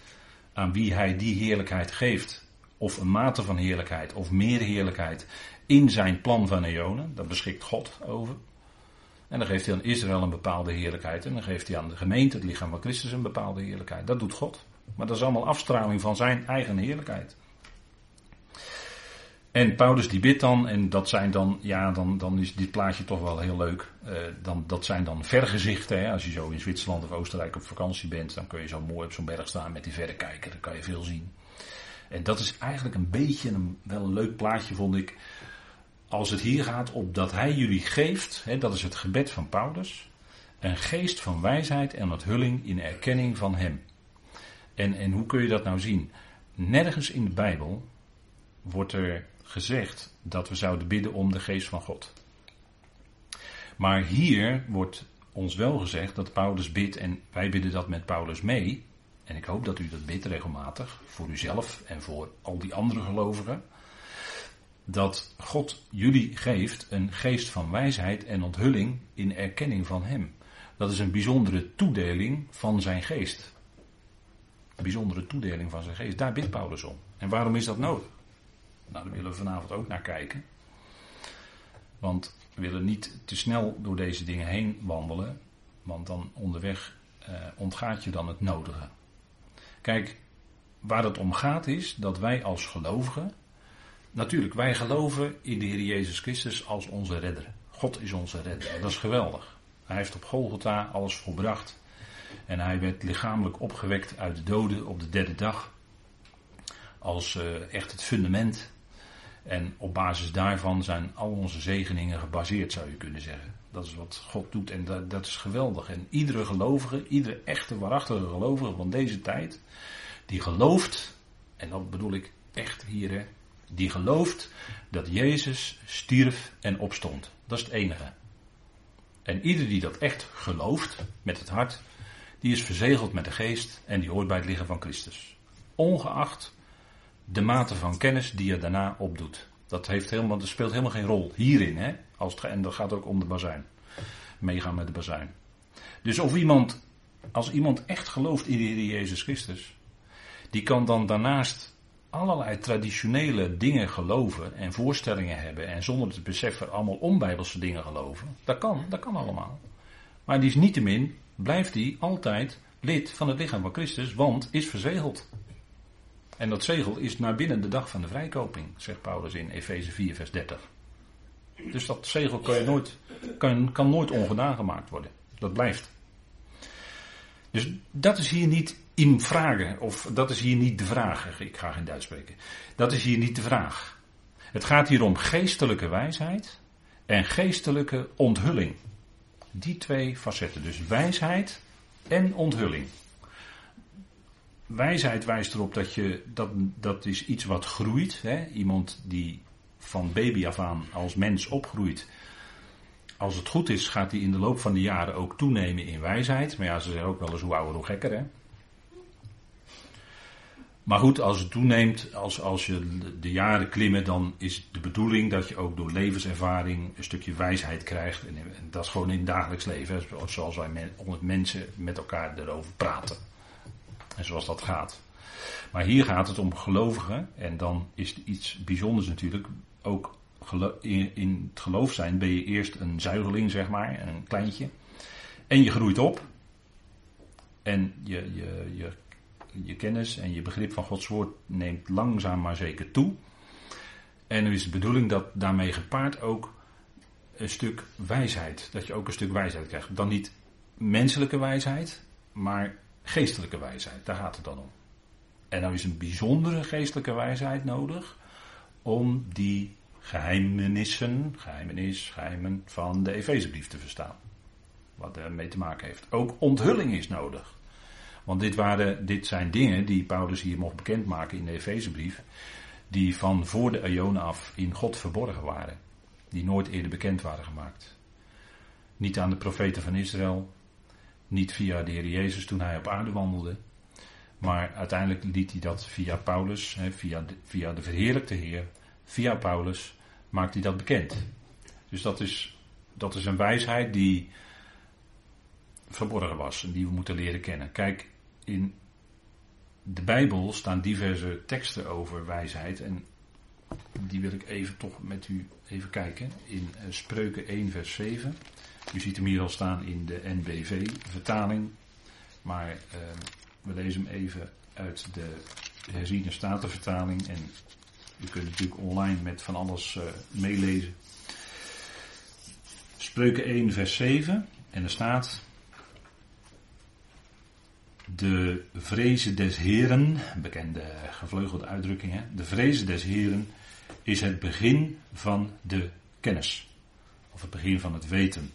aan wie hij die heerlijkheid geeft of een mate van heerlijkheid of meer heerlijkheid in zijn plan van eonen. Daar beschikt God over. En dan geeft hij aan Israël een bepaalde heerlijkheid. En dan geeft hij aan de gemeente, het lichaam van Christus, een bepaalde heerlijkheid. Dat doet God. Maar dat is allemaal afstraling van zijn eigen heerlijkheid. En Paulus die bidt dan, en dat zijn dan, ja, dan, dan is dit plaatje toch wel heel leuk. Uh, dan, dat zijn dan vergezichten. Hè. Als je zo in Zwitserland of Oostenrijk op vakantie bent, dan kun je zo mooi op zo'n berg staan met die verrekijker. Dan kan je veel zien. En dat is eigenlijk een beetje een, wel een leuk plaatje, vond ik. Als het hier gaat op dat hij jullie geeft, hè, dat is het gebed van Paulus, een geest van wijsheid en onthulling in erkenning van hem. En, en hoe kun je dat nou zien? Nergens in de Bijbel wordt er gezegd dat we zouden bidden om de geest van God. Maar hier wordt ons wel gezegd dat Paulus bidt en wij bidden dat met Paulus mee. En ik hoop dat u dat bidt regelmatig, voor uzelf en voor al die andere gelovigen. Dat God jullie geeft een geest van wijsheid en onthulling in erkenning van Hem. Dat is een bijzondere toedeling van zijn geest. Een bijzondere toedeling van zijn geest. Daar bidt Paulus om. En waarom is dat nodig? Nou, daar willen we vanavond ook naar kijken. Want we willen niet te snel door deze dingen heen wandelen, want dan onderweg eh, ontgaat je dan het nodige. Kijk, waar het om gaat is dat wij als gelovigen, natuurlijk, wij geloven in de Heer Jezus Christus als onze redder. God is onze redder. Dat is geweldig. Hij heeft op Golgotha alles volbracht. En hij werd lichamelijk opgewekt uit de doden op de derde dag. Als uh, echt het fundament. En op basis daarvan zijn al onze zegeningen gebaseerd, zou je kunnen zeggen. Dat is wat God doet en dat, dat is geweldig. En iedere gelovige, iedere echte, waarachtige gelovige van deze tijd, die gelooft, en dat bedoel ik echt hier, hè, die gelooft dat Jezus stierf en opstond. Dat is het enige. En ieder die dat echt gelooft met het hart, die is verzegeld met de geest en die hoort bij het liggen van Christus. Ongeacht de mate van kennis die je daarna opdoet. Dat, heeft helemaal, dat speelt helemaal geen rol hierin. Hè? Als het, en dat gaat ook om de bazuin. Meegaan met de bazuin. Dus of iemand, als iemand echt gelooft in de Heer Jezus Christus, die kan dan daarnaast allerlei traditionele dingen geloven en voorstellingen hebben en zonder te beseffen allemaal onbijbelse dingen geloven. Dat kan, dat kan allemaal. Maar die is niettemin, blijft hij altijd lid van het lichaam van Christus, want is verzegeld. En dat zegel is naar binnen de dag van de vrijkoping, zegt Paulus in Efeze 4, vers 30. Dus dat zegel kan, je nooit, kan, kan nooit ongedaan gemaakt worden. Dat blijft. Dus dat is hier niet in vragen, of dat is hier niet de vraag. Ik ga geen Duits spreken. Dat is hier niet de vraag. Het gaat hier om geestelijke wijsheid en geestelijke onthulling. Die twee facetten. Dus wijsheid en onthulling. Wijsheid wijst erop dat je, dat, dat is iets wat groeit. Hè? Iemand die van baby af aan als mens opgroeit. Als het goed is, gaat hij in de loop van de jaren ook toenemen in wijsheid. Maar ja, ze zeggen ook wel eens hoe ouder, hoe gekker. Hè? Maar goed, als het toeneemt, als, als je de jaren klimmen, dan is de bedoeling dat je ook door levenservaring een stukje wijsheid krijgt. En, dat is gewoon in het dagelijks leven, zoals wij met, mensen met elkaar erover praten. Zoals dat gaat. Maar hier gaat het om gelovigen. En dan is het iets bijzonders natuurlijk. Ook in het geloof zijn ben je eerst een zuigeling, zeg maar, een kleintje. En je groeit op. En je, je, je, kennis en je begrip van Gods woord neemt langzaam maar zeker toe. En nu is de bedoeling dat daarmee gepaard ook een stuk wijsheid. Dat je ook een stuk wijsheid krijgt. Dan niet menselijke wijsheid, maar geestelijke wijsheid. Daar gaat het dan om. En nou is een bijzondere geestelijke wijsheid nodig om die geheimenissen, geheimenis, geheimen van de Efezebrief te verstaan. Wat ermee te maken heeft. Ook onthulling is nodig. Want dit, waren, dit zijn dingen die Paulus hier mocht bekendmaken in de Efezebrief. Die van voor de Ionen af in God verborgen waren. Die nooit eerder bekend waren gemaakt. Niet aan de profeten van Israël, niet via de Heer Jezus toen hij op aarde wandelde. Maar uiteindelijk liet hij dat via Paulus, via de, via de verheerlijkte Heer, via Paulus, maakt hij dat bekend. Dus dat is, dat is een wijsheid die verborgen was en die we moeten leren kennen. Kijk, in de Bijbel staan diverse teksten over wijsheid en die wil ik even toch met u even kijken. In eh, Spreuken 1 vers 7. U ziet hem hier al staan in de NBV-vertaling. Maar uh, we lezen hem even uit de herziene statenvertaling. En u kunt natuurlijk online met van alles uh, meelezen. Spreuken 1 vers 7. En er staat... De vrezen des Heren, bekende gevleugelde uitdrukking, hè? de vrezen des Heren is het begin van de kennis. Of het begin van het weten.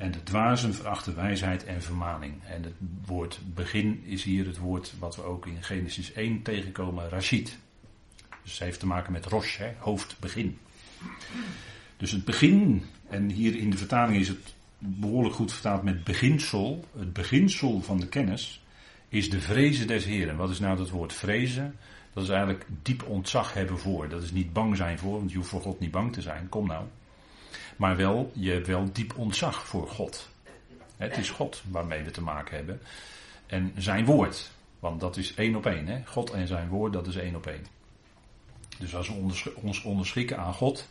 En de dwazen verachten wijsheid en vermaning. En het woord begin is hier het woord wat we ook in Genesis 1 tegenkomen, Rashid. Dus het heeft te maken met Rosh, hè, hoofd, begin. Dus het begin, en hier in de vertaling is het behoorlijk goed vertaald met beginsel. Het beginsel van de kennis is de vrezen des Heren. Wat is nou dat woord vrezen? Dat is eigenlijk diep ontzag hebben voor. Dat is niet bang zijn voor, want je hoeft voor God niet bang te zijn. Kom nou. Maar wel, je hebt wel diep ontzag voor God. Het is God waarmee we te maken hebben. En zijn woord. Want dat is één op één. Hè? God en zijn woord, dat is één op één. Dus als we ons onderschikken aan God,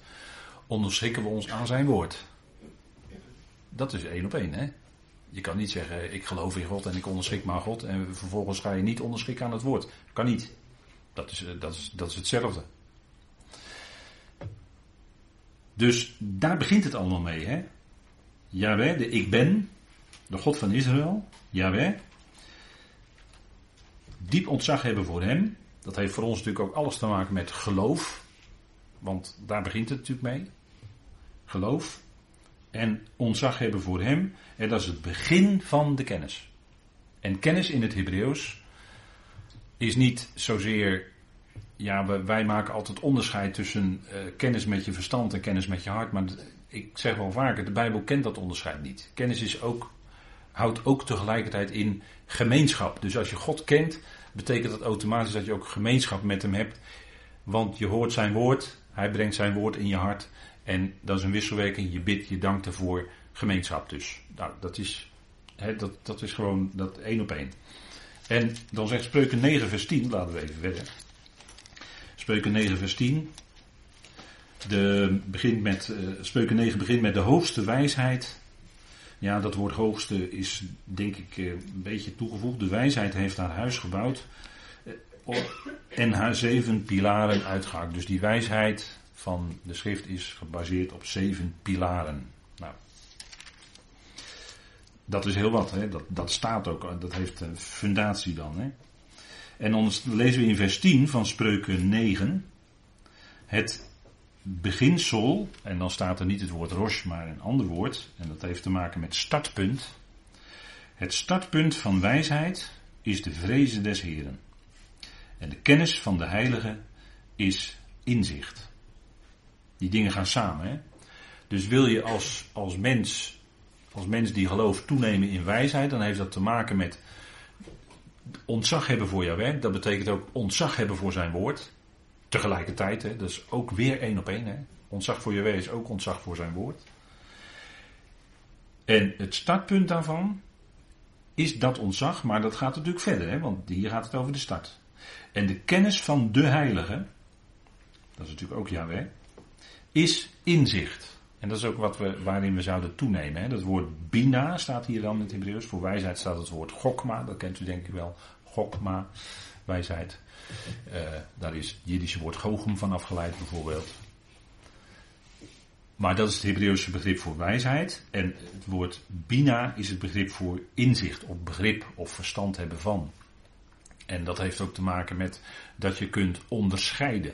onderschikken we ons aan zijn woord. Dat is één op één. Hè? Je kan niet zeggen, ik geloof in God en ik onderschik me aan God. En vervolgens ga je niet onderschikken aan het woord. Kan niet. Dat is, dat is, dat is hetzelfde. Dus daar begint het allemaal mee. Hè? Jawel, de ik ben, de God van Israël, Jawel. Diep ontzag hebben voor hem. Dat heeft voor ons natuurlijk ook alles te maken met geloof. Want daar begint het natuurlijk mee. Geloof. En ontzag hebben voor hem. En dat is het begin van de kennis. En kennis in het Hebreeuws is niet zozeer. Ja, wij maken altijd onderscheid tussen uh, kennis met je verstand en kennis met je hart. Maar ik zeg wel vaker, de Bijbel kent dat onderscheid niet. Kennis is ook, houdt ook tegelijkertijd in gemeenschap. Dus als je God kent, betekent dat automatisch dat je ook gemeenschap met hem hebt. Want je hoort zijn woord, hij brengt zijn woord in je hart. En dat is een wisselwerking, je bidt, je dankt ervoor, gemeenschap dus. Nou, dat is, hè, dat, dat is gewoon dat één op één. En dan zegt Spreuken 9 vers 10, laten we even verder. Spreuken 9 vers 10. De, begint met, uh, Spreuken 9 begint met de hoogste wijsheid. Ja, dat woord hoogste is denk ik uh, een beetje toegevoegd. De wijsheid heeft haar huis gebouwd. En haar zeven pilaren uitgehaakt. Dus die wijsheid van de schrift is gebaseerd op zeven pilaren. Nou, dat is heel wat, hè? Dat, dat staat ook, dat heeft een fundatie dan. Hè? En dan lezen we in vers 10 van Spreuken 9. Het beginsel, en dan staat er niet het woord rosh, maar een ander woord, en dat heeft te maken met startpunt. Het startpunt van wijsheid is de vrezen des Heren. En de kennis van de Heilige is inzicht. Die dingen gaan samen. Hè? Dus wil je als, als mens, als mens die gelooft toenemen in wijsheid, dan heeft dat te maken met ontzag hebben voor werk. Dat betekent ook ontzag hebben voor zijn woord. Tegelijkertijd, hè, dat is ook weer één op één. Hè. Ontzag voor werk is ook ontzag voor zijn woord. En het startpunt daarvan is dat ontzag, maar dat gaat natuurlijk verder, hè, want hier gaat het over de start. En de kennis van de heilige, dat is natuurlijk ook Yahweh, is inzicht. En dat is ook wat we, waarin we zouden toenemen. Hè. Dat woord bina staat hier dan in het Hebreeuws. Voor wijsheid staat het woord gokma. Dat kent u denk ik wel. Gokma, wijsheid. Uh, daar is het Jiddische woord gogum van afgeleid bijvoorbeeld. Maar dat is het Hebreeuwse begrip voor wijsheid. En het woord bina is het begrip voor inzicht of begrip of verstand hebben van. En dat heeft ook te maken met dat je kunt onderscheiden.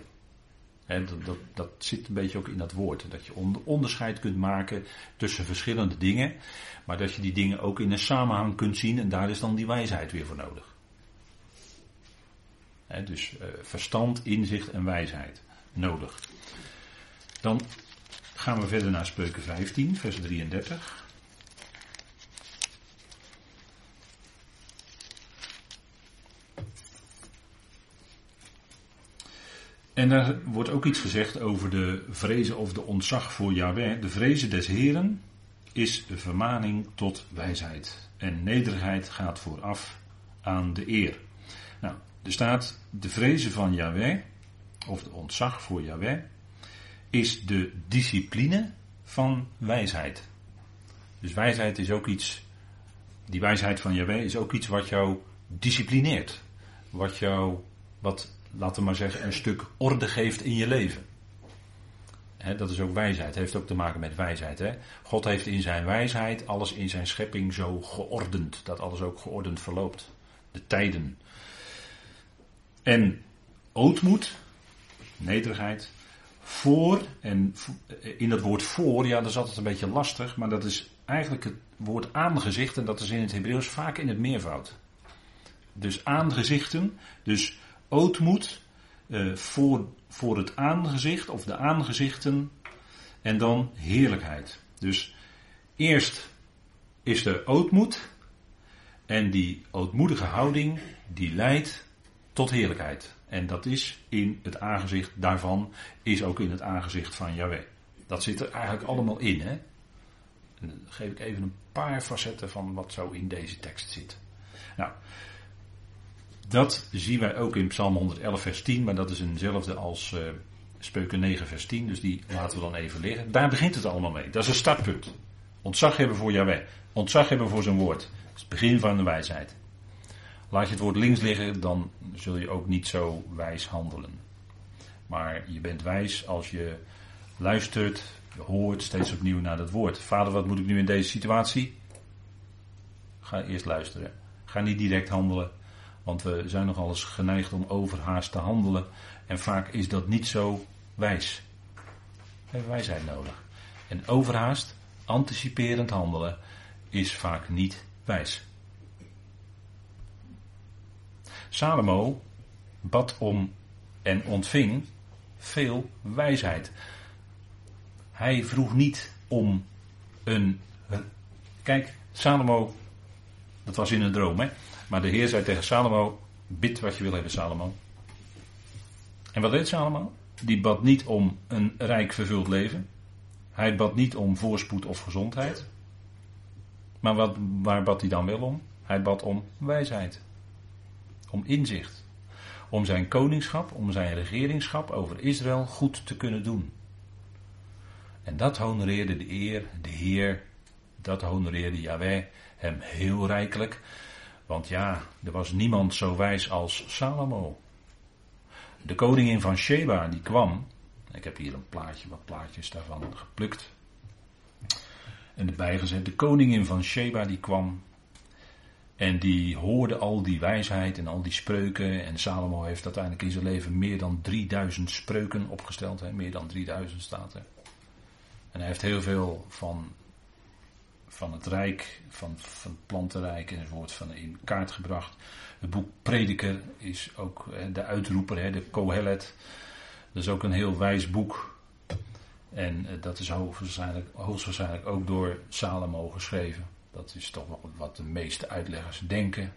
Dat, dat, zit een beetje ook in dat woord. Dat je onderscheid kunt maken tussen verschillende dingen. Maar dat je die dingen ook in een samenhang kunt zien. En daar is dan die wijsheid weer voor nodig dus uh, verstand, inzicht en wijsheid nodig. Dan gaan we verder naar Spreuken 15, vers 33. En daar wordt ook iets gezegd over de vrezen of de ontzag voor Yahweh. De vrezen des Heren is de vermaning tot wijsheid. En nederigheid gaat vooraf aan de eer. Nou, er staat de vrezen van Yahweh, of de ontzag voor Yahweh, is de discipline van wijsheid. Dus wijsheid is ook iets, die wijsheid van Yahweh is ook iets wat jou disciplineert. Wat jou, wat, laten we maar zeggen, een stuk orde geeft in je leven. dat is ook wijsheid, heeft ook te maken met wijsheid. He. God heeft in zijn wijsheid alles in zijn schepping zo geordend, dat alles ook geordend verloopt. De tijden, en ootmoed, nederigheid, voor, en in dat woord voor, ja, dat is altijd een beetje lastig, maar dat is eigenlijk het woord aangezicht en dat is in het Hebreeuws vaak in het meervoud. Dus aangezichten, dus ootmoed eh, voor, voor het aangezicht of de aangezichten en dan heerlijkheid. Dus eerst is er ootmoed en die ootmoedige houding die leidt tot heerlijkheid. En dat is in het aangezicht daarvan, is ook in het aangezicht van Yahweh. Dat zit er eigenlijk allemaal in. Hè? Dan geef ik even een paar facetten van wat zo in deze tekst zit. Nou, Dat zien wij ook in Psalm 111, vers 10, maar dat is eenzelfde als uh, Spreuken 9, vers 10, dus die laten we dan even liggen. Daar begint het allemaal mee. Dat is een startpunt. Ontzag hebben voor Yahweh. Ontzag hebben voor zijn woord. Dat is het begin van de wijsheid. Laat je het woord links liggen, dan zul je ook niet zo wijs handelen. Maar je bent wijs als je luistert, je hoort steeds opnieuw naar dat woord. Vader, wat moet ik nu in deze situatie? Ga eerst luisteren. Ga niet direct handelen. Want we zijn nogal eens geneigd om overhaast te handelen. En vaak is dat niet zo wijs. We hebben wijsheid nodig. En overhaast, anticiperend handelen, is vaak niet wijs. Salomo bad om en ontving veel wijsheid. Hij vroeg niet om een. Kijk, Salomo, dat was in een droom, hè? Maar de Heer zei tegen Salomo: Bid wat je wil hebben, Salomo. En wat deed Salomo? Die bad niet om een rijk vervuld leven. Hij bad niet om voorspoed of gezondheid. Maar wat, waar bad hij dan wel om? Hij bad om wijsheid. Om inzicht. Om zijn koningschap, om zijn regeringschap over Israël goed te kunnen doen. En dat honoreerde de eer, de Heer, dat honoreerde Yahweh hem heel rijkelijk. Want ja, er was niemand zo wijs als Salomo. De koningin van Sheba die kwam. Ik heb hier een plaatje, wat plaatjes daarvan geplukt. En erbij gezet. De koningin van Sheba die kwam. En die hoorde al die wijsheid en al die spreuken. En Salomo heeft uiteindelijk in zijn leven meer dan 3000 spreuken opgesteld. Hè? Meer dan 3000 staat er. En hij heeft heel veel van, van het rijk, van, van het plantenrijk van in kaart gebracht. Het boek Prediker is ook de uitroeper, de Kohelet. Dat is ook een heel wijs boek. En eh, dat is hoogstwaarschijnlijk, hoogstwaarschijnlijk ook door Salomo geschreven. Dat is toch wat de meeste uitleggers denken.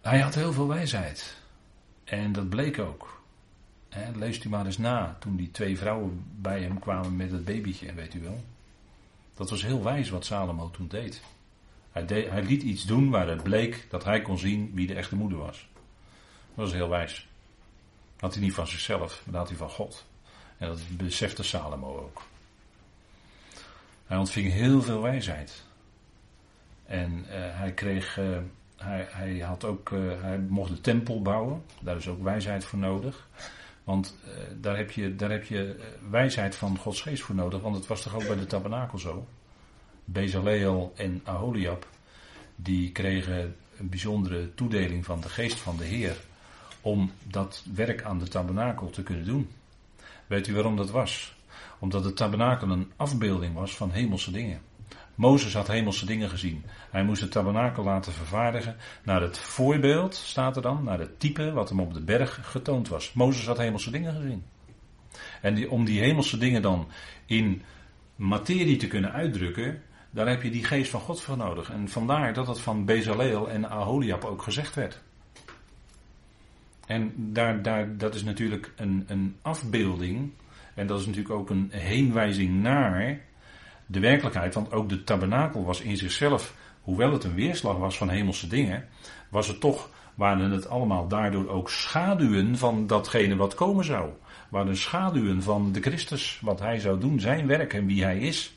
Hij had heel veel wijsheid. En dat bleek ook. He, leest u maar eens na toen die twee vrouwen bij hem kwamen met het babytje, weet u wel. Dat was heel wijs wat Salomo toen deed. Hij, deed, hij liet iets doen waar het bleek dat hij kon zien wie de echte moeder was. Dat was heel wijs. Dat had hij niet van zichzelf, maar dat had hij van God. En dat besefte Salomo ook. Hij ontving heel veel wijsheid. En uh, hij kreeg, uh, hij, hij, had ook, uh, hij mocht de tempel bouwen. Daar is ook wijsheid voor nodig. Want daar heb je, daar heb je wijsheid van Gods geest voor nodig. Want het was toch ook bij de tabernakel zo. Bezaleel en Aholiab, die kregen een bijzondere toedeling van de geest van de Heer. Om dat werk aan de tabernakel te kunnen doen. Weet u waarom dat was? Omdat de tabernakel een afbeelding was van hemelse dingen. Mozes had hemelse dingen gezien. Hij moest het tabernakel laten vervaardigen naar het voorbeeld, staat er dan, naar het type wat hem op de berg getoond was. Mozes had hemelse dingen gezien. En die, om die hemelse dingen dan in materie te kunnen uitdrukken, daar heb je die geest van God voor nodig. En vandaar dat het van Bezaleel en Aholiab ook gezegd werd. En daar, daar, dat is natuurlijk een, een afbeelding en dat is natuurlijk ook een heenwijzing naar de werkelijkheid. Want ook de tabernakel was in zichzelf, hoewel het een weerslag was van hemelse dingen, was het toch, waren het allemaal daardoor ook schaduwen van datgene wat komen zou. Waren schaduwen van de Christus, wat hij zou doen, zijn werk en wie hij is.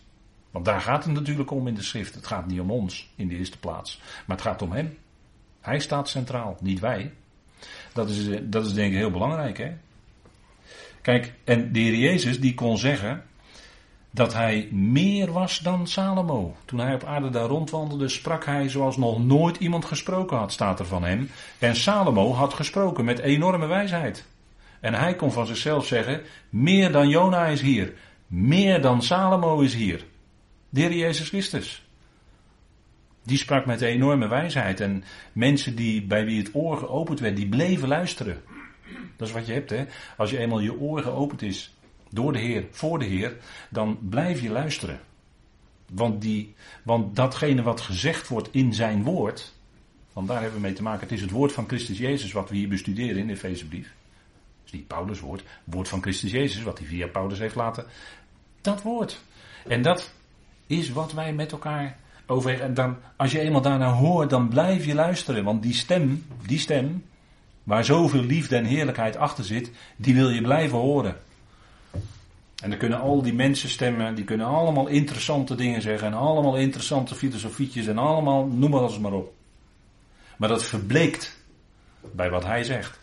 Want daar gaat het natuurlijk om in de schrift. Het gaat niet om ons in de eerste plaats, maar het gaat om hem. Hij staat centraal, niet wij. Dat is, dat is denk ik heel belangrijk. Hè? Kijk, en de Heer Jezus die kon zeggen dat hij meer was dan Salomo. Toen hij op aarde daar rondwandelde, sprak hij zoals nog nooit iemand gesproken had, staat er van hem. En Salomo had gesproken met enorme wijsheid. En hij kon van zichzelf zeggen, meer dan Jona is hier, meer dan Salomo is hier. De Jezus Christus. Die sprak met enorme wijsheid. En mensen die, bij wie het oor geopend werd, die bleven luisteren. Dat is wat je hebt, hè. Als je eenmaal je oor geopend is door de Heer, voor de Heer, dan blijf je luisteren. Want, die, want datgene wat gezegd wordt in zijn woord, want daar hebben we mee te maken. Het is het woord van Christus Jezus wat we hier bestuderen in de Efezebrief. Het is niet Paulus woord, het woord van Christus Jezus wat hij via Paulus heeft laten. Dat woord. En dat is wat wij met elkaar overwegen. En dan, als je eenmaal daarna hoort, dan blijf je luisteren. Want die stem, die stem, waar zoveel liefde en heerlijkheid achter zit, die wil je blijven horen. En dan kunnen al die mensen stemmen, die kunnen allemaal interessante dingen zeggen. En allemaal interessante filosofietjes en allemaal, noem maar eens maar op. Maar dat verbleekt bij wat hij zegt.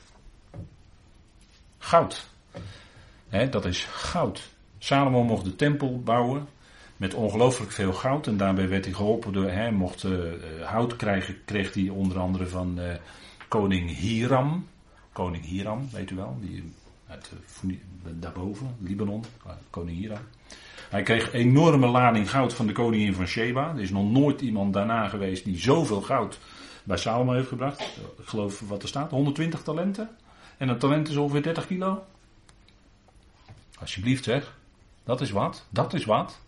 Goud. dat is goud. Salomo mocht de tempel bouwen met ongelooflijk veel goud. En daarbij werd hij geholpen door, hij mocht uh, hout krijgen, kreeg hij onder andere van uh, koning Hiram. Koning Hiram, weet u wel, die uit daarboven, Libanon, koning Hiram. Hij kreeg enorme lading goud van de koningin van Sheba. Er is nog nooit iemand daarna geweest die zoveel goud bij Salomo heeft gebracht. Ik geloof wat er staat, 120 talenten. En een talent is ongeveer 30 kilo. Alsjeblieft zeg. Dat is wat. Dat is wat.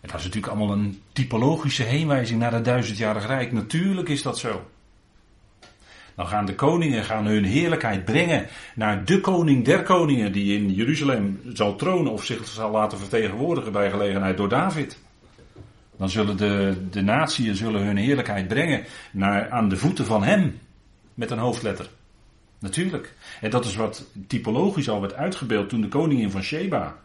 Het was natuurlijk allemaal een typologische heenwijzing naar het duizendjarig rijk. Natuurlijk is dat zo. Dan gaan de koningen gaan hun heerlijkheid brengen naar de koning der koningen die in Jeruzalem zal tronen of zich zal laten vertegenwoordigen bij gelegenheid door David. Dan zullen de, de natieën zullen hun heerlijkheid brengen naar, aan de voeten van hem. Met een hoofdletter. Natuurlijk. En dat is wat typologisch al werd uitgebeeld toen de koningin van Sheba,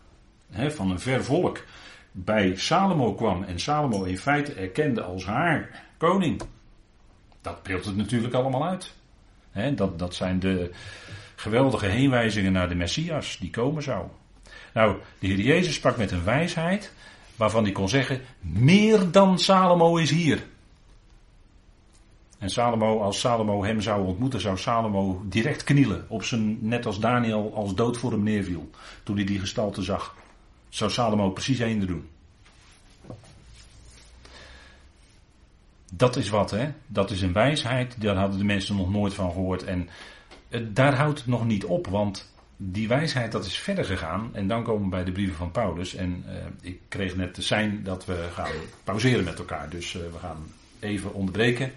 hè, van een ver volk, bij Salomo kwam. En Salomo in feite erkende als haar koning. Dat beeldt het natuurlijk allemaal uit. Dat, dat zijn de geweldige heenwijzingen naar de Messias die komen zou. Nou, de Heer Jezus sprak met een wijsheid waarvan hij kon zeggen, meer dan Salomo is hier. En Salomo, als Salomo hem zou ontmoeten, zou Salomo direct knielen. Op zijn, net als Daniel als dood voor hem neerviel. Toen hij die gestalte zag. Zou Salomo precies eender doen. Dat is wat, hè? Dat is een wijsheid. Daar hadden de mensen nog nooit van gehoord. En daar houdt het nog niet op, want die wijsheid dat is verder gegaan. En dan komen we bij de brieven van Paulus. En uh, ik kreeg net de sein dat we gaan pauzeren met elkaar. Dus uh, we gaan even onderbreken.